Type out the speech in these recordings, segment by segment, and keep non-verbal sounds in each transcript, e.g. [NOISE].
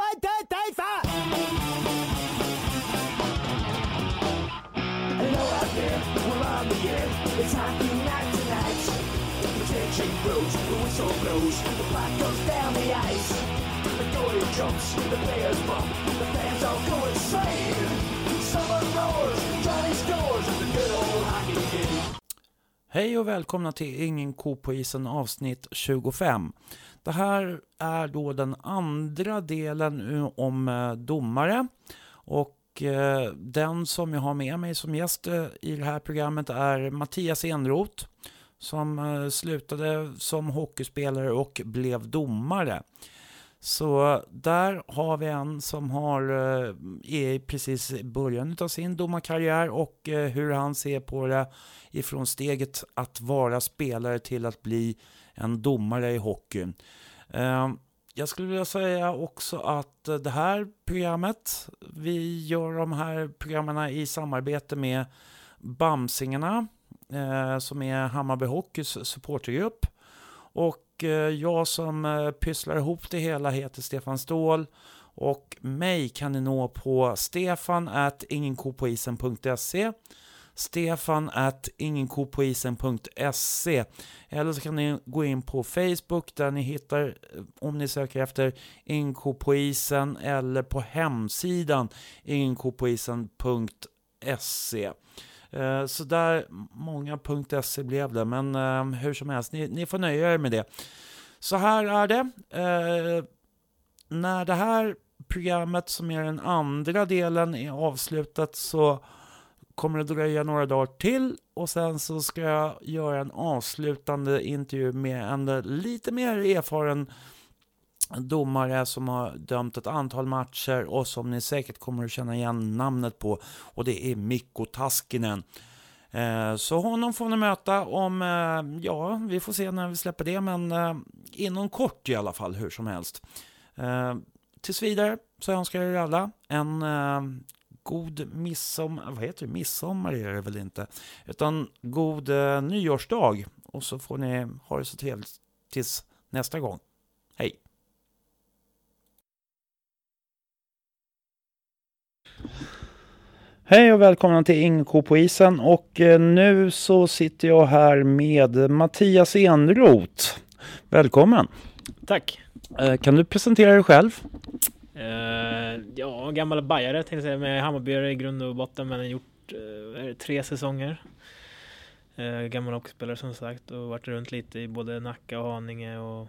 Hello out there, we're on the air. It's hockey night tonight. The tension grows, the whistle blows, the puck goes down the ice. The goalie jumps, the players bump, the fans all go insane. Hej och välkomna till Ingen ko på isen avsnitt 25. Det här är då den andra delen om eh, domare. Och eh, den som jag har med mig som gäst eh, i det här programmet är Mattias Enroth. Som slutade som hockeyspelare och blev domare. Så där har vi en som har, eh, är precis i början av sin domarkarriär och eh, hur han ser på det ifrån steget att vara spelare till att bli en domare i hockeyn. Eh, jag skulle vilja säga också att det här programmet, vi gör de här programmen i samarbete med Bamsingarna, som är Hammarby Hockeys supportergrupp. Och eh, jag som eh, pysslar ihop det hela heter Stefan Ståhl. Och mig kan ni nå på stefan at ingenkopoisen.se Stefan at ingenkopoisen.se Eller så kan ni gå in på Facebook där ni hittar, eh, om ni söker efter Ingenkopoisen eller på hemsidan ingenkopoisen.se Eh, Så där, många .se blev det, men eh, hur som helst, ni, ni får nöja er med det. Så här är det. Eh, när det här programmet, som är den andra delen, är avslutat så kommer det dröja några dagar till och sen så ska jag göra en avslutande intervju med en lite mer erfaren domare som har dömt ett antal matcher och som ni säkert kommer att känna igen namnet på och det är Mikko Taskinen. Eh, så honom får ni möta om, eh, ja, vi får se när vi släpper det, men eh, inom kort i alla fall, hur som helst. Tills vidare så önskar jag er alla en god midsommar, vad heter det, midsommar är det väl inte, utan god nyårsdag och så får ni ha det så trevligt tills nästa gång. Hej! Hej och välkomna till Inko på isen och eh, nu så sitter jag här med Mattias Enroth. Välkommen! Tack. Eh, Kan du presentera dig själv? Eh, ja, gammal bajare tänkte jag säga, med Hammarbyare i grund och botten, men har gjort det tre säsonger. Eh, gammal hockeyspelare som sagt och varit runt lite i både Nacka och Haninge och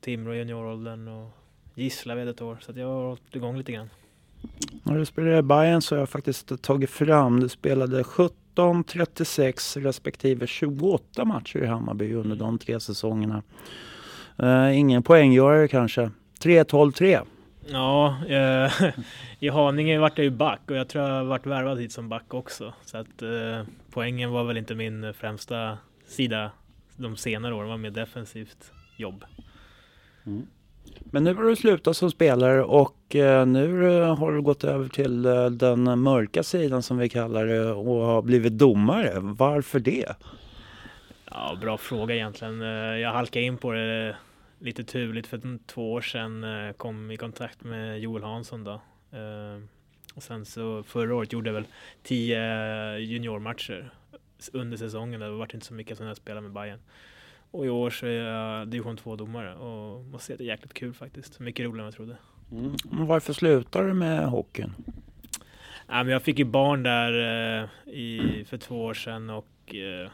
Timrå i junioråldern och Gislaved ett år, så jag har hållit igång lite grann. När du spelade i Bayern så har jag faktiskt tagit fram, du spelade 17, 36 respektive 28 matcher i Hammarby under de tre säsongerna. Eh, ingen poänggörare kanske. 3-12-3. Ja, eh, [LAUGHS] i Haninge vart jag ju back och jag tror jag varit värvad hit som back också. Så att eh, poängen var väl inte min främsta sida de senare åren, det var mer defensivt jobb. Men nu har du slutat som spelare och eh, nu eh, har du gått över till eh, den mörka sidan som vi kallar det och har blivit domare. Varför det? Ja, bra fråga egentligen. Jag halkade in på det lite turligt för två år sedan. Kom i kontakt med Joel Hansson då. Och sen så förra året gjorde jag väl tio juniormatcher under säsongen. Det var inte så mycket som jag spelade med Bayern. Och i år så är jag division 2-domare och måste säga att det är jäkligt kul faktiskt. Mycket roligare än jag trodde. Men Varför slutar du med hockeyn? Ja, men jag fick ju barn där eh, i, för två år sedan och eh,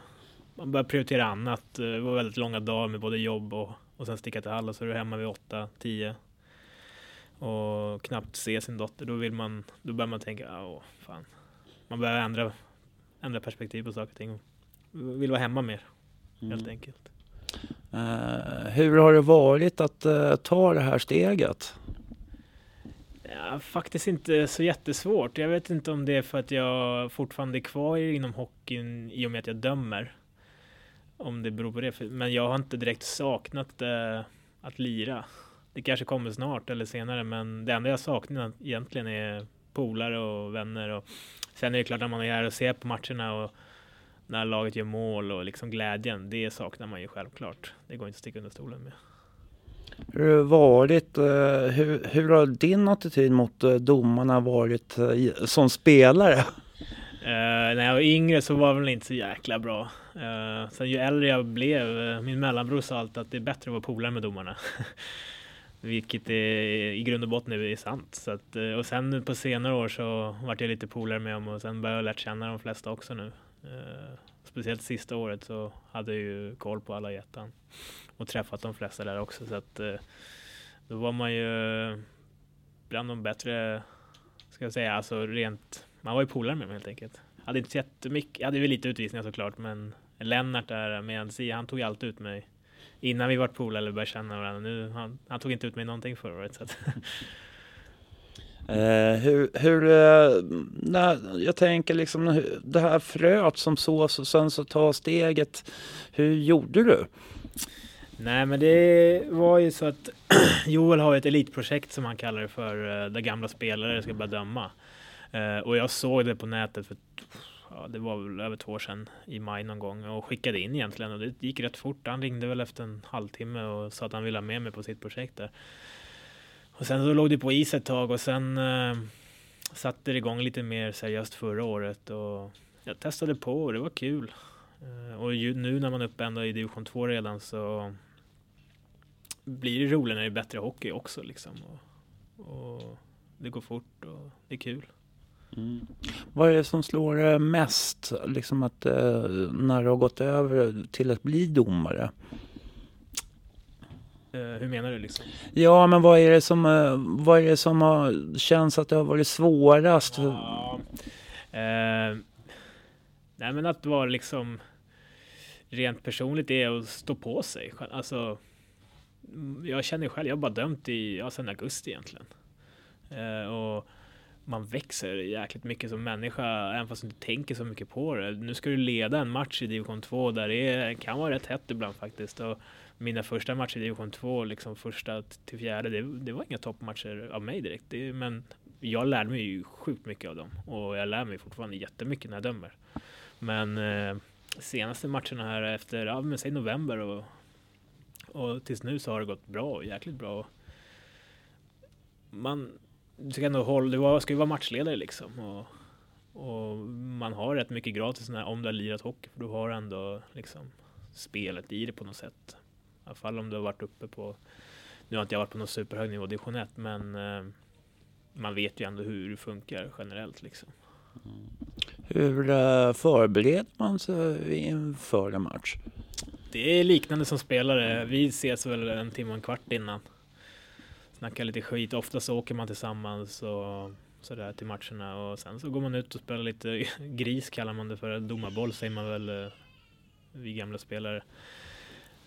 man började prioritera annat. Eh, Det var väldigt långa dagar med både jobb och, och sen sticka till Hallen så är du hemma vid åtta, tio och knappt se sin dotter. Då, vill man, då börjar man tänka, "Ah, åh fan. Man börjar ändra, ändra perspektiv på saker och ting. Vill vara hemma mer, helt enkelt. Eh, hur har det varit att eh, ta det här steget? Ja, faktiskt inte så jättesvårt. Jag vet inte om det är för att jag fortfarande är kvar inom hockeyn i och med att jag dömer. Om det beror på det. Men jag har inte direkt saknat eh, att lira. Det kanske kommer snart eller senare, men det enda jag saknar egentligen är polare och vänner. Och sen är det klart när man är här och ser på matcherna och när laget gör mål och liksom glädjen, det saknar man ju självklart. Det går inte att sticka under stolen med. Hur har det varit? eh, Hur, hur har din attityd mot eh, domarna varit eh, som spelare? Eh, när jag var yngre så var väl inte så jäkla bra. Uh, sen ju äldre jag blev, min mellanbror sa alltid att det är bättre att vara polare med domarna. [LAUGHS] Vilket är, i grund och botten är sant. Så att, och sen på senare år så vart jag lite polare med dem och sen började jag lärt känna de flesta också nu. Eh, speciellt sista året så hade jag ju koll på alla i ettan och träffat de flesta där också. Så att eh, då var man ju bland de bättre, ska jag säga, alltså rent man var ju polare med dem helt enkelt. Hade inte så jättemycket, jag hade väl lite utvisningar såklart, men Lennart där med Sia, han tog ju alltid ut mig innan vi vart polare eller började känna varandra. Nu, han, han tog inte ut mig någonting förra året. Så att, [LAUGHS] Eh, hur, hur eh, när, jag tänker liksom det här fröet som sås och sen så ta steget. Hur gjorde du? nej, men det var ju så att [CLEARS THROAT] Joel har ett elitprojekt som han kallar det för, eh, där gamla spelare ska börja döma. Eh, och jag såg det på nätet för ja, det var väl över två år sedan i maj någon gång och skickade in egentligen och det gick rätt fort. Han ringde väl efter en halvtimme och sa att han ville ha med mig på sitt projekt där. Och sen så låg det på is ett tag och sen eh, satte det igång lite mer seriöst förra året och jag testade på och det var kul. Eh, och ju, nu när man är uppe ändå i division 2 redan så blir det roligare när det är bättre hockey också liksom. Och, och det går fort och det är kul. Mm. Vad är det som slår dig mest liksom att, eh, när du har gått över till att bli domare? Eh, hur menar du liksom? Ja, men vad är det som, eh, vad är det som har, känns att det har varit svårast? Ja. Eh, nej men att vara liksom rent personligt är att stå på sig. Alltså, jag känner själv, jag har bara dömt i, ja, sedan augusti egentligen. Eh, och man växer jäkligt mycket som människa, även fast du inte tänker så mycket på det. Nu ska du leda en match i division 2 där det är, kan vara rätt hett ibland faktiskt. Och mina första matcher i division 2, liksom första till fjärde, det, det var inga toppmatcher av mig direkt. Det, men jag lärde mig ju sjukt mycket av dem och jag lär mig fortfarande jättemycket när jag dömer. Men eh, senaste matcherna här efter, ja men säg november och, och tills nu så har det gått bra, jäkligt bra. Man du ska ändå hålla, du ska ju vara matchledare liksom och, och man har rätt mycket gratis när, om du har lirat hockey för du har ändå liksom spelet i det på något sätt. I alla fall om du har varit uppe på, nu har inte jag varit på någon superhög nivå division 1 men eh, man vet ju ändå hur det funkar generellt liksom. Hur eh, förbereder man sig inför en match? Det är liknande som spelare. Vi ses väl en timme och en kvart innan. Snackar lite skit. Ofta så åker man tillsammans och sådär till matcherna och sen så går man ut och spelar lite [LAUGHS] gris kallar man det för. Domarboll säger man väl eh, vi gamla spelare.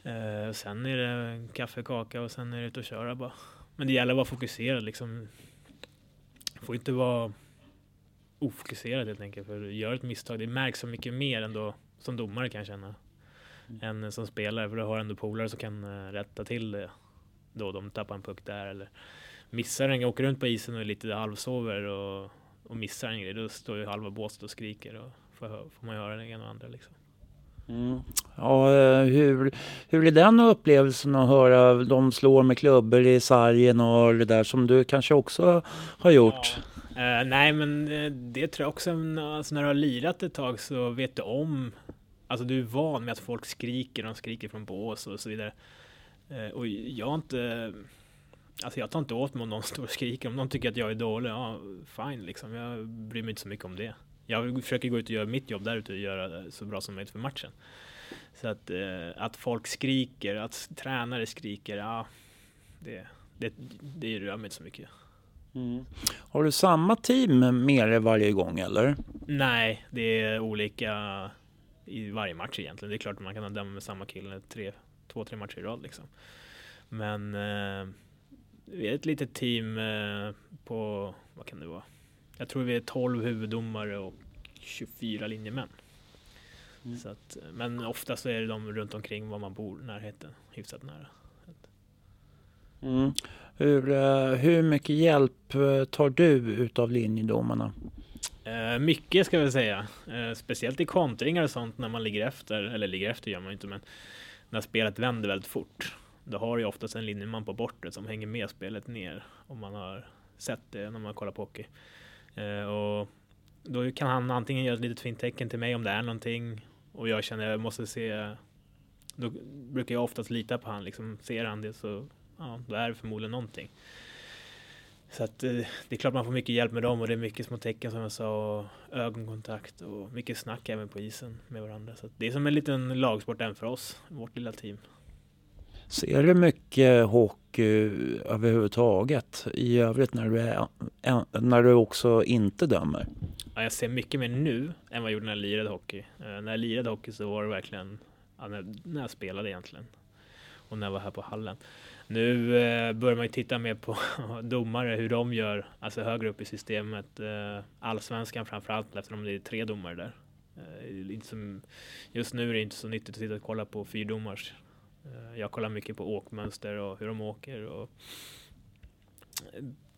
Eh, sen är det kaffe, kaka och sen är det ut och köra bara. Men det gäller att vara fokuserad liksom. Får inte vara ofokuserad helt enkelt. För gör ett misstag, det märks så mycket mer ändå som domare kan jag känna än som spelare för du har ändå polare som kan eh, rätta till det då de tappar en puck där eller missar en, åker runt på isen och är lite halvsover och, och missar en grej då står ju halva båset och skriker och får, får man höra det ena och andra liksom. Mm. Ja, eh, hur, hur är den upplevelsen att höra de slår med klubbor i sargen och det där som du kanske också har gjort? Eh, nej men eh, det tror jag också, alltså, när du har lirat ett tag så vet du om Alltså du är van med att folk skriker, de skriker från bås och så vidare. Eh, och jag inte Alltså jag tar inte åt mig om någon står och skriker. Om någon tycker att jag är dålig, ja fine liksom. Jag bryr mig inte så mycket om det. Jag försöker gå ut och göra mitt jobb där ute och göra det så bra som möjligt för matchen. Så att, eh, att folk skriker, att tränare skriker, ja det, det, det rör mig inte så mycket. Har du samma team med dig varje gång eller? Nej, det är olika i varje match egentligen. Det är klart att man kan döma med samma kille tre, två, tre matcher i rad liksom. Men eh, vi är ett litet team eh, på, vad kan det vara? Jag tror vi är 12 huvuddomare och 24 linjemän. Så att, men ofta så är det de runt omkring var man bor, närheten, hyfsat nära. Mm. Hur, eh, hur mycket hjälp eh, tar du utav linjedomarna? Eh, mycket ska vi säga. Eh, speciellt i kontringar och sånt när man ligger efter. Eller ligger efter gör man inte men när spelet vänder väldigt fort. då har du ju oftast en linjeman på bortre som hänger med spelet ner. Om man har sett det när man kollar på hockey. Eh, och då kan han antingen göra ett litet fint tecken till mig om det är någonting och jag känner att jag måste se. Då brukar jag oftast lita på han liksom. Ser han det så ja, då är det förmodligen någonting. Så att eh, det är klart man får mycket hjälp med dem och det är mycket små tecken som jag sa och ögonkontakt och mycket snack även på isen med varandra. Så det är som en liten lagsport även för oss, vårt lilla team. Ser du mycket hockey överhuvudtaget i övrigt när du, är, när du också inte dömer? Ja, jag ser mycket mer nu än vad jag gjorde när jag lirade hockey. Uh, när jag lirade hockey så var det verkligen när jag spelade egentligen och när jag var här på hallen. Nu eh, börjar man ju titta mer på [LAUGHS] domare, hur de gör, alltså högre upp i systemet. Eh, allsvenskan framförallt eftersom det är tre domare där. Eh, just nu är det inte så nyttigt att sitta och kolla på fyrdomars. Jag kollar mycket på åkmönster och hur de åker och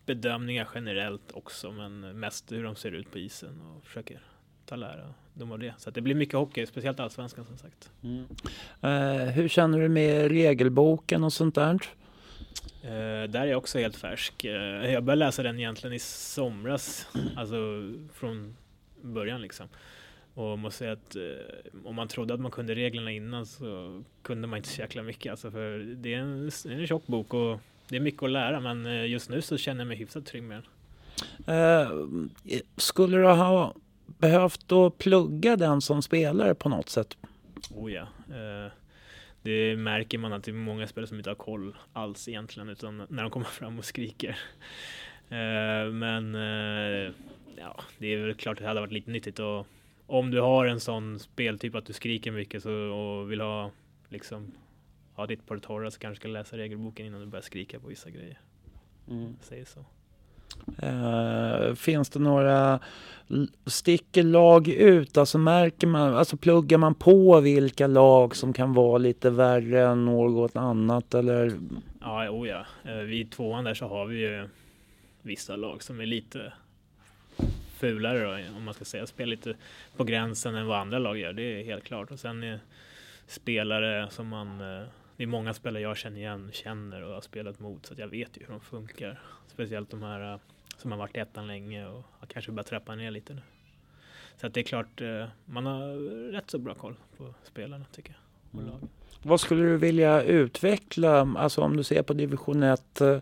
bedömningar generellt också, men mest hur de ser ut på isen och försöker ta lära dem av det. Så det blir mycket hockey, speciellt allsvenskan som sagt. Mm. Uh, hur känner du med regelboken och sånt där? Uh, där är jag också helt färsk. Uh, jag började läsa den egentligen i somras, alltså från början liksom. Och måste säga att om man trodde att man kunde reglerna innan så kunde man inte så jäkla mycket. Alltså för det är en, en tjock bok och det är mycket att lära men just nu så känner jag mig hyfsat trygg med den. skulle du ha behövt då plugga den som spelare på något sätt? Oh ja. Eh, det märker man att det är många spelare som inte har koll alls egentligen, utan när de kommer fram och skriker. Eh, men eh, ja, det är väl klart att det hade varit lite nyttigt och om du har en sån speltyp att du skriker mycket så, och vill ha liksom ha ditt på det torra så kanske ska läsa regelboken innan du börjar skrika på vissa grejer. Mm. Säger så. Eh, finns det några sticker lag ut? Alltså märker man, alltså pluggar man på vilka lag som kan vara lite värre än något annat eller? Ja, oh ja. Eh, Vid tvåan där så har vi ju vissa lag som är lite fulare då, om man ska säga. Spelar lite på gränsen än vad andra lag gör, det är helt klart. Och sen är spelare som man eh, det är många spelare jag känner igen, känner och har spelat mot så att jag vet ju hur de funkar. Speciellt de här uh, som har varit i ettan länge och har kanske börjat trappa ner lite nu. Så att det är klart, uh, man har rätt så bra koll på spelarna tycker jag. Mm. Vad skulle du vilja utveckla, alltså om du ser på division 1, uh,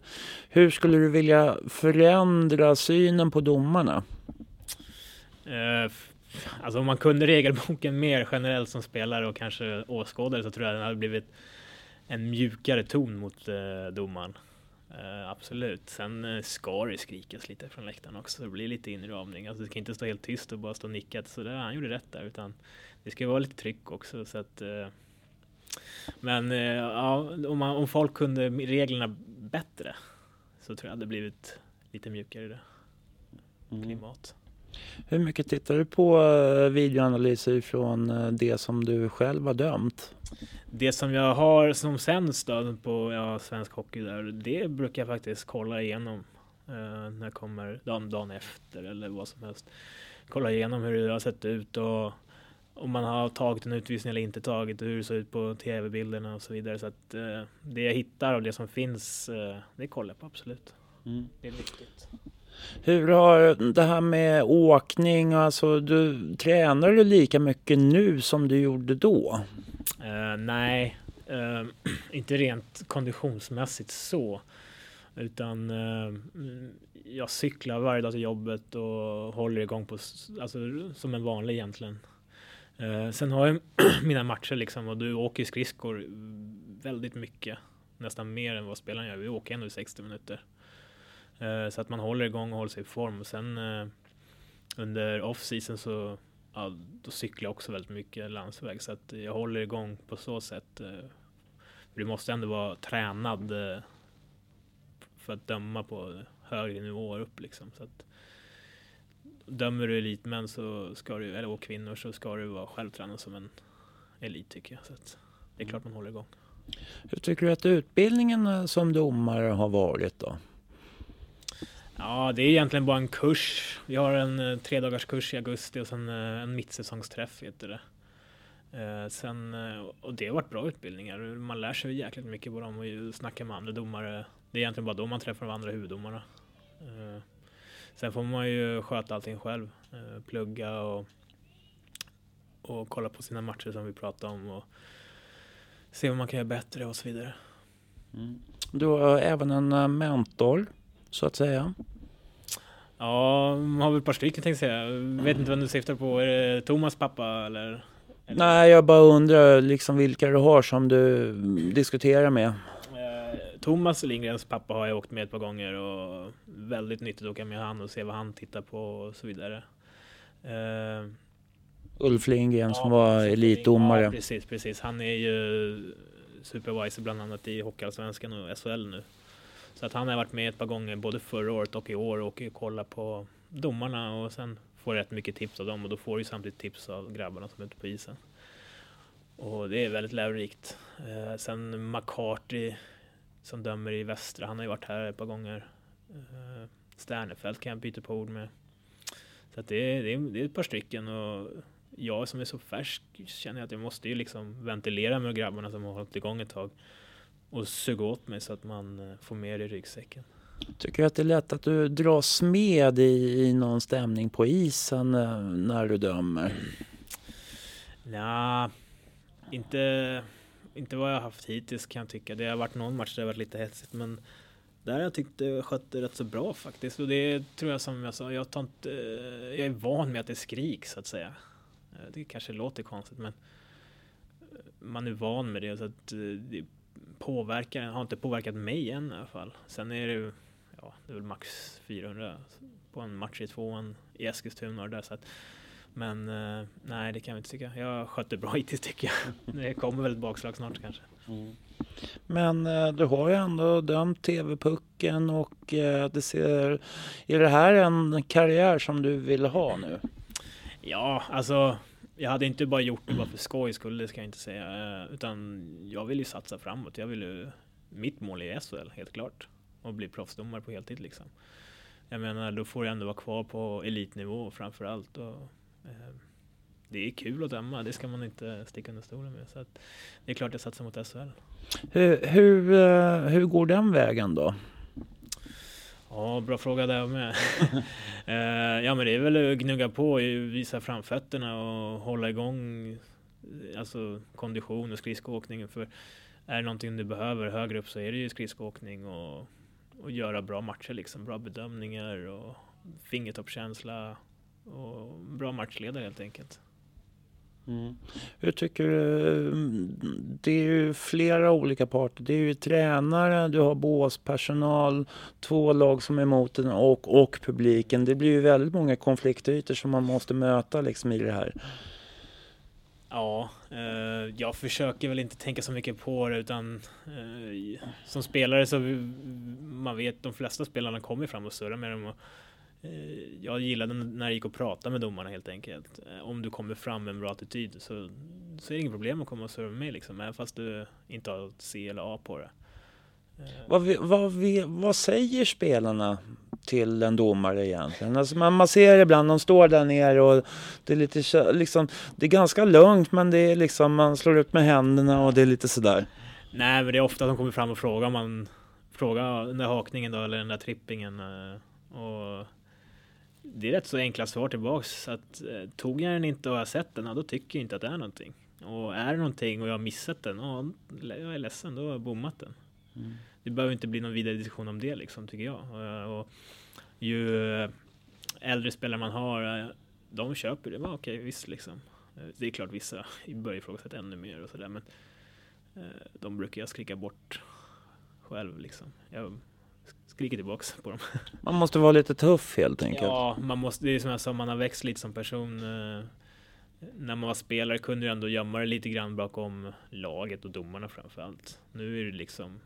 hur skulle du vilja förändra synen på domarna? Alltså om man kunde regelboken mer generellt som spelare och kanske åskådare så tror jag den hade blivit en mjukare ton mot eh, domaren. Uh, absolut. Sen uh, ska det skrikas lite från läktaren också. Det blir lite inramning. Alltså, det kan inte stå helt tyst och bara stå och nicka. Så där, han gjorde rätt där. Utan det ska vara lite tryck också. Så att, uh, men ja, om, man, om folk kunde reglerna bättre så tror jag det blivit lite mjukare i det. Mm. Hur mycket tittar du på videoanalyser från det som du själv har dömt? det som jag har som sämst då på ja, svensk hockey där, det brukar jag faktiskt kolla igenom uh, när jag kommer dagen, dagen efter eller vad som helst. Kolla igenom hur det har sett ut och om man har tagit en utvisning eller inte tagit och hur det ser ut på tv-bilderna och så vidare. Så att uh, det jag hittar och det som finns, uh, det kollar jag på absolut. Mm. Det är viktigt. Hur har det här med åkning, alltså du, tränar du lika mycket nu som du gjorde då? Uh, nej, uh, [CLEARS THROAT] inte rent konditionsmässigt så. Utan uh, jag cyklar varje dag till jobbet och håller igång på, alltså som en vanlig egentligen. sen har jag [CLEARS THROAT] mina matcher liksom och du åker skridskor väldigt mycket. Nästan mer än vad spelaren gör. Vi åker ändå i 60 minuter så att man håller igång och håller sig i form. Och sen under off-season så ja, då cyklar jag också väldigt mycket landsväg så att jag håller igång på så sätt. Eh, du måste ändå vara tränad eh, för att döma på högre nivåer upp liksom. Så att, dömer du elitmän så ska du, eller och kvinnor så ska du vara självtränad som en elit tycker jag. Så att det är klart man håller igång. Hur tycker du att utbildningen eh, som domare har varit då? Ja, det är egentligen bara en kurs. Vi har en eh, tre dagars kurs i augusti och sen eh, en mittsäsongsträff heter det. Eh, sen, eh, och det har varit bra utbildningar. Man lär sig jäkligt mycket på dem och snackar med andra domare. Det är egentligen bara då man träffar de andra huvuddomarna. Eh, sen får man ju sköta allting själv. Eh, plugga och, och kolla på sina matcher som vi pratade om och se vad man kan göra bättre och så vidare. Mm. Du har även en eh, mentor så att säga. Ja, man har väl ett par stycken tänkte jag säga. Vet inte vem du syftar på. Är det Thomas pappa eller? eller? Nej, jag bara undrar liksom vilka du har som du diskuterar med. Eh, Thomas Lindgrens pappa har jag åkt med ett par gånger och väldigt nyttigt att åka med han och se vad han tittar på och så vidare. Eh, Ulf Lindgren som ja, var precis. elitdomare. Ja, precis, precis. Han är ju supervisor bland annat i Hockeyallsvenskan och SHL nu. Så att han har varit med ett par gånger både förra året och i år och kollat på domarna och sen får rätt mycket tips av dem och då får du samtidigt tips av grabbarna som är ute på isen. Och det är väldigt lärorikt. Eh, sen McCarty som dömer i västra, han har ju varit här ett par gånger. Eh, Sternefelt kan jag byta på ord med. Så att det, är, det, är, det är ett par stycken och jag som är så färsk känner att jag måste ju liksom ventilera med grabbarna som har hållit igång ett tag och suga åt mig så att man eh, får mer i ryggsäcken. Tycker du att det är lätt att du dras med i, i någon stämning på isen eh, när du dömer? Nja, inte, inte vad jag haft hittills kan jag tycka. Det har varit någon match där det har varit lite hetsigt men där har jag tyckt det skött det rätt så bra faktiskt. Och det tror jag som jag sa, jag, tar inte, jag är van med att det skriks så att säga. Eh, det kanske låter konstigt men man är van med det så att det påverkar, har inte påverkat mig än i alla fall. Sen är det ja, det är väl max 400 på en match i tvåan i Eskilstuna och där så att men eh, nej, det kan jag inte tycka. Jag skötte bra [LAUGHS] hittills tycker jag. Det kommer väl ett bakslag snart kanske. Mm. Men eh, du har ju ändå dömt TV-pucken och eh, det ser, är det här en karriär som du vill ha nu? Ja, alltså jag hade inte bara gjort det bara för skojs skull, det ska jag inte säga. Eh, utan jag vill ju satsa framåt. Jag vill ju, mitt mål är SHL, helt klart. Och bli proffsdomare på heltid liksom. Jag menar, då får jag ändå vara kvar på elitnivå framför allt. Och, eh, det är kul att döma, det ska man inte sticka under stolen med. Så att, det är klart jag satsar mot SHL. Hur, hur, eh, hur går den vägen då? Ja, bra fråga där med. [LAUGHS] Eh, ja, men det är väl att gnugga på, visa framfötterna och hålla igång alltså kondition och skridskoåkning. För är det någonting du behöver högre upp så är det ju skridskoåkning och, och göra bra matcher liksom. Bra bedömningar och fingertoppskänsla och bra matchledare helt enkelt. Mm. Hur tycker du? Mm, det är ju flera olika parter. Det är ju tränare, du har båspersonal, två lag som är emot den och, och publiken. Det blir ju väldigt många konfliktytor som man måste möta liksom i det här. Ja, eh, jag försöker väl inte tänka så mycket på det utan eh, som spelare så man vet de flesta spelarna kommer fram och surrar med dem. Och, jag gillade när det gick att prata med domarna helt enkelt. Eh, om du kommer fram med en bra attityd så, så är det inget problem att komma och serva med liksom, även fast du inte har C eller A på det. Eh. Vad, vad, vad säger spelarna till en domare egentligen? Alltså man, man ser ibland, de står där nere och det är lite liksom, det är ganska lugnt men det är liksom, man slår ut med händerna och det är lite sådär. Nej men det är ofta de kommer fram och frågar man frågar den där hakningen då eller den där trippingen och det är rätt så enkla svar tillbaks. Att, eh, tog jag den inte och har sett den, ja, då tycker jag inte att det är någonting. Och är det någonting och jag har missat den, ja, jag är ledsen, då har jag bommat den. Mm. Det behöver inte bli någon vidare diskussion om det liksom, tycker jag. Och, och ju äldre spelare man har, eh, de köper det. Ja, okej, visst liksom. Eh, det är klart vissa börjar ifrågasätta ännu mer och sådär, men eh, de brukar jag skrika bort själv liksom. Jag skriker tillbaks på dem. [LAUGHS] Man måste vara lite tuff helt enkelt. Ja, man måste, det är som jag sa, man har växt lite som person. Eh, när man var spelare kunde du ändå gömma dig lite grann bakom laget och domarna framför allt. Nu är det liksom,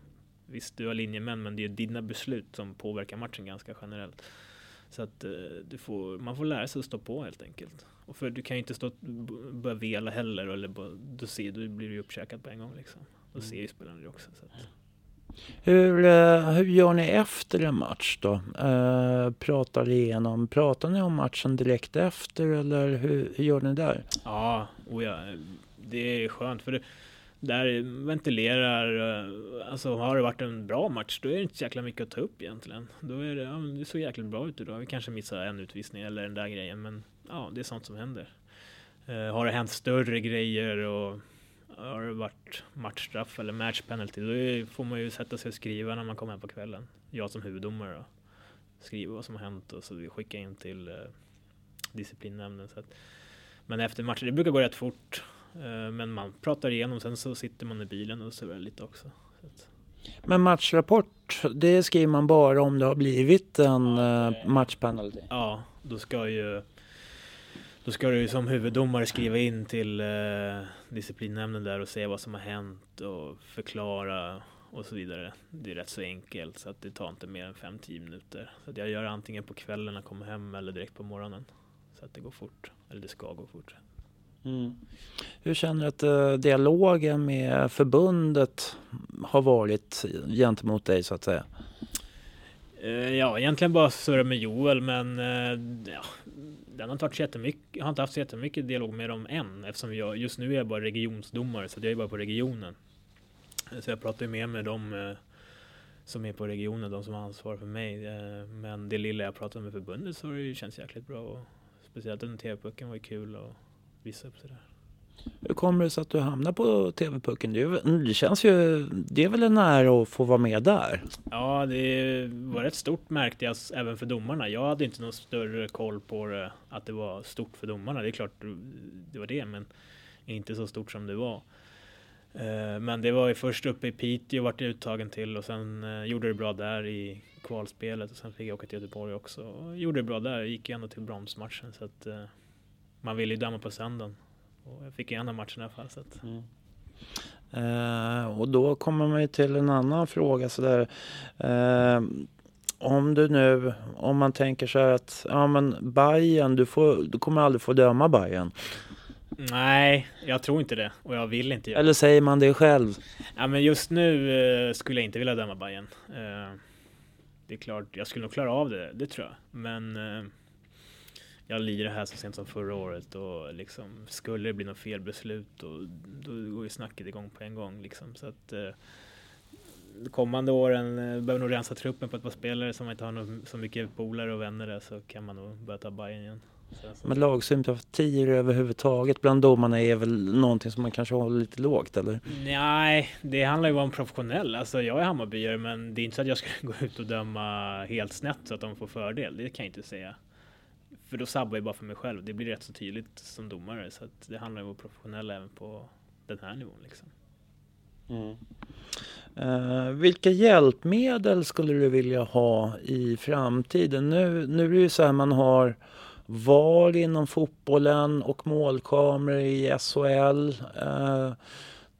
visst du har linjemän, men det är dina beslut som påverkar matchen ganska generellt. Så att eh, du får, man får lära sig att stå på helt enkelt. Och för du kan ju inte stå börja vela heller, eller då, ser, då blir du uppkäkad på en gång liksom. Då mm. ser ju spelarna det också. Så att. Hur, eh, hur gör ni efter en match då? Eh, pratar igenom, pratar ni om matchen direkt efter eller hur, hur gör ni där? Ja, och ja, det är skönt för det, där ventilerar, eh, alltså har det varit en bra match då är det inte så jäkla mycket att ta upp egentligen. Då är det, ja, det såg jäkligt bra ut idag. Vi kanske missar en utvisning eller den där grejen men ja, det är sånt som händer. Eh, har det hänt större grejer och har det varit matchstraff eller match penalty då får man ju sätta sig och skriva när man kommer hem på kvällen. Jag som huvuddomare då. Skriva vad som har hänt och så vi skickar in till uh, disciplinnämnden. Så att, men efter matchen, det brukar gå rätt fort. Uh, men man pratar igenom, sen så sitter man i bilen och så lite också. Men matchrapport, det skriver man bara om det har blivit en ja, matchpenalty? Ja, då ska ju då ska du som huvuddomare skriva in till eh, disciplinnämnden där och se vad som har hänt och förklara och så vidare. Det är rätt så enkelt så att det tar inte mer än 5-10 minuter. Så jag gör antingen på kvällen när jag kommer hem eller direkt på morgonen. Så att det går fort, eller det ska gå fort. Mm. Hur känner du att uh, dialogen med förbundet har varit gentemot dig så att säga? Uh, ja, egentligen bara surra med Joel, men uh, ja, den har inte varit så jättemycket, jag har inte haft så jättemycket dialog med dem än eftersom jag just nu är jag bara regionsdomare så jag är bara på regionen. Så jag pratar ju mer med dem eh, som är på regionen, de som har ansvar för mig. Eh, men det lilla jag pratat med förbundet så har det ju känts jäkligt bra. Och speciellt under TV-pucken var ju kul att visa upp sådär. Hur kommer det sig att du hamnar på TV-pucken? Det, känns ju, det är väl en ära att få vara med där? Ja, det var rätt stort märkte jag även för domarna. Jag hade inte någon större koll på det, att det var stort för domarna. Det är klart det var det, men inte så stort som det var. Eh, men det var ju först uppe i Piteå vart jag uttagen till och sen eh, gjorde det bra där i kvalspelet och sen fick jag åka till Göteborg också. Och gjorde det bra där, gick ändå till bronsmatchen så att eh, man ville ju döma på söndagen. Och jag fick ena matchen i alla fall. Så att... mm. eh, och då kommer man ju till en annan fråga sådär. Eh, om du nu, om man tänker så här att, ja men Bayern, du, får, du kommer aldrig få döma Bayern. Nej, jag tror inte det och jag vill inte göra Eller säger man det själv? Ja men just nu eh, skulle jag inte vilja döma Bayern. Eh, det är klart, jag skulle nog klara av det, det tror jag. Men eh, jag lirade här så sent som förra året och liksom skulle det bli något felbeslut och då går ju snacket igång på en gång liksom. Så att eh, kommande åren eh, behöver nog rensa truppen på ett par spelare som inte har något, så mycket polare och vänner där så kan man nog börja ta Bayern igen. Men lagsympatier överhuvudtaget bland domarna är väl någonting som man kanske håller lite lågt eller? Nej, det handlar ju om professionell. Alltså jag är Hammarbyare men det är inte så att jag ska [LAUGHS] gå ut och döma helt snett så att de får fördel. Det kan jag inte säga. För då sabbar jag bara för mig själv. Det blir rätt så tydligt som domare. Så att det handlar om att vara professionell även på den här nivån. Liksom. Mm. Uh, vilka hjälpmedel skulle du vilja ha i framtiden? Nu, nu är det ju så här man har VAR inom fotbollen och målkameror i SHL. Uh, eh,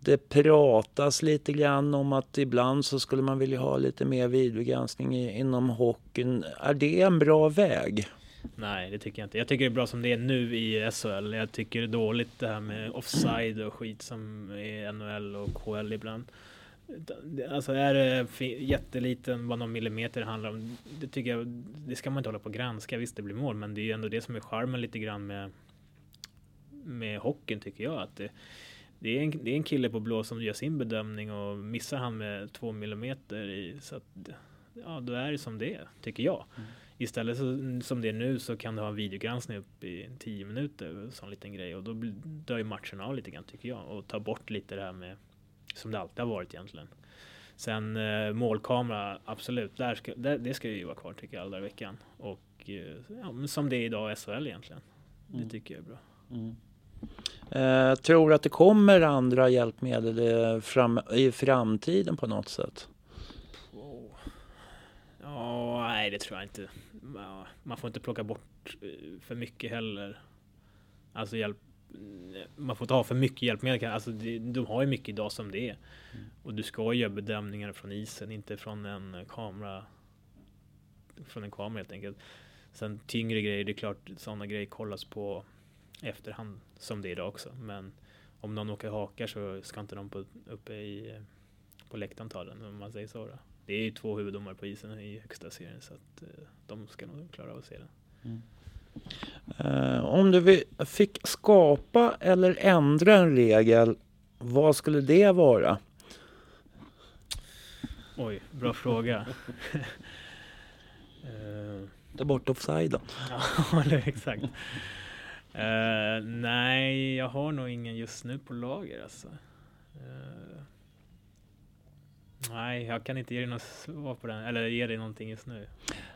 det pratas lite grann om att ibland så skulle man vilja ha lite mer videogranskning inom hockeyn. Är det en bra väg? Nej, det tycker jag inte. Jag tycker det är bra som det är nu i SHL. Jag tycker det är dåligt det här med offside och skit som är NHL och KL ibland. Alltså är det jätteliten, bara någon millimeter handlar om. Det tycker jag, det ska man inte hålla på och granska. Visst, det blir mål, men det är ju ändå det som är charmen lite grann med med hockeyn tycker jag. att det, det, är en, det är en kille på blå som gör sin bedömning och missar han med två millimeter i, så att, ja, då är det som det är, tycker jag. Mm. Istället så, som det är nu så kan du ha en videogranskning upp i tio minuter, sån liten grej och då dör ju matchen av lite grann tycker jag och tar bort lite det här med som det alltid har varit egentligen. Sen eh, målkamera, absolut, där ska, där, det ska ju vara kvar tycker jag alla i veckan. Och eh, ja, som det är idag i SHL egentligen. Mm. Det tycker jag är bra. Mm. Eh, tror att det kommer andra hjälpmedel eh, fram, i framtiden på något sätt? Oh, nej, det tror jag inte. Man får inte plocka bort eh, för mycket heller. Alltså hjälp, man får inte ha för mycket hjälpmedel. Alltså, de har ju mycket idag som det är. Mm. Och du ska göra bedömningar från isen, inte från en kamera. Från en kamera helt enkelt. Sen tyngre grejer, det är klart sådana grejer kollas på efterhand som det är idag också. Men om någon åker hakar så ska inte de på, uppe i, på läktaren ta den om man säger så. Då. Det är ju två huvuddomare på isen i högsta serien så att eh, de ska nog klara av att se den. Mm. Eh, om du fick skapa eller ändra en regel, vad skulle det vara? Oj, bra fråga. [LAUGHS] Eh, Ta bort offsiden. [LAUGHS] Ja, exakt. Eh, nej, jag har nog ingen just nu på lager alltså. Eh, nej, jag kan inte ge dig något svar på den, eller ge dig någonting just nu.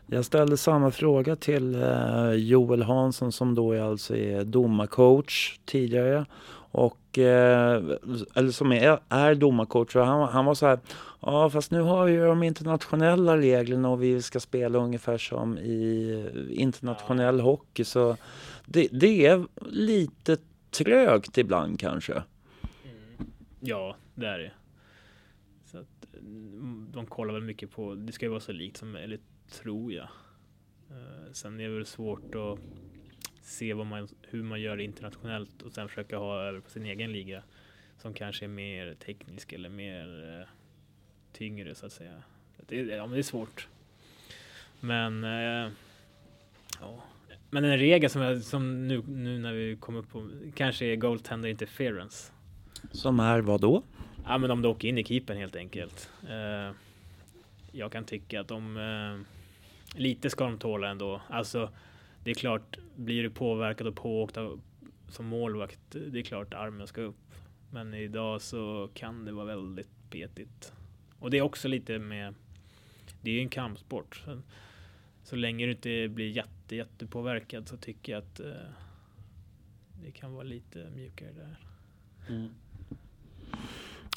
Jag ställde samma fråga till eh, Joel Hansson som då är alltså är domarcoach tidigare. Och, eh, eller som är, är domarcoach. Han, han var så här, ja fast nu har vi ju de internationella reglerna och vi ska spela ungefär som i internationell hockey. Så det, det är lite trögt ibland kanske. Ja, det är det. De kollar väl mycket på, det ska ju vara så likt som möjligt, tror jag. Eh, sen är det väl svårt att se vad man, hur man gör internationellt och sen försöka ha över på sin egen liga som kanske är mer teknisk eller mer eh, tyngre så att säga. Det, ja, men det är svårt. Men eh, ja. Men en regel som, jag, som nu, nu när vi kommer upp på kanske är goaltender interference. Som är vad då? Ja, men om du åker in i keepern helt enkelt. Eh, jag kan tycka att de eh, lite ska de tåla ändå. Alltså, det är klart, blir du påverkad och pååkt av, som målvakt, det är klart armen ska upp. Men idag så kan det vara väldigt petigt. Och det är också lite med, det är ju en kampsport. Så, så länge du inte blir jätte, jättepåverkad så tycker jag att eh, det kan vara lite mjukare där. Mm.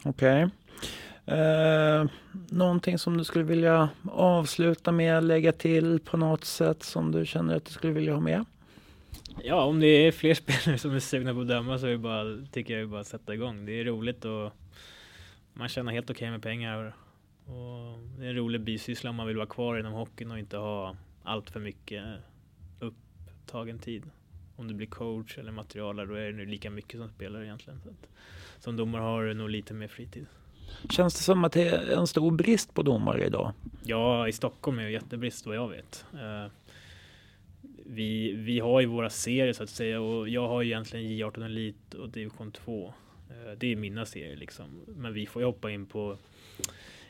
Okej. Eh, någonting som du skulle vilja avsluta med, lägga till på något sätt som du känner att du skulle vilja ha med? Ja, om det är fler [LAUGHS] spelare som är sugna på att döma så är det bara, tycker jag bara att sätta igång. Det är roligt och man tjänar helt okej med pengar. Och det är en rolig bisyssla om man vill vara kvar inom hockeyn och inte ha allt för mycket upptagen tid. Om du blir coach eller materialare då är det nu lika mycket som spelare egentligen. Så att, som domare har du nog lite mer fritid. Känns det som att det är en stor brist på domare idag? Ja, i Stockholm är det jättebrist vad jag vet. Eh, vi, vi har ju våra serier så att säga och jag har ju egentligen J18 Elite och Division 2. Eh, det är mina serier liksom. Men vi får ju hoppa in på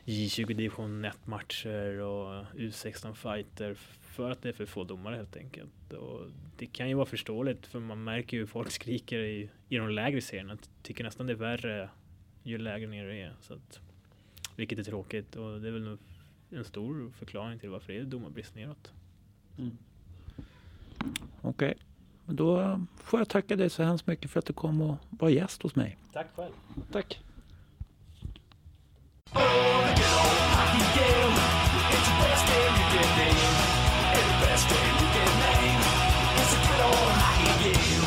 J20 Division 1 matcher och U16 fighter för att det är för få domare helt enkelt. Och det kan ju vara förståeligt för man märker ju hur folk skriker i, i de lägre serierna. Tycker nästan det är värre ju lägre ner det är. Så att, vilket är tråkigt och det är väl nog en stor förklaring till varför det är domarbrist neråt. Okej. Men Då får jag tacka dig så hemskt mycket för att du kom och var gäst hos mig. Tack själv. Tack. game. best you can name. It's a good old hockey game.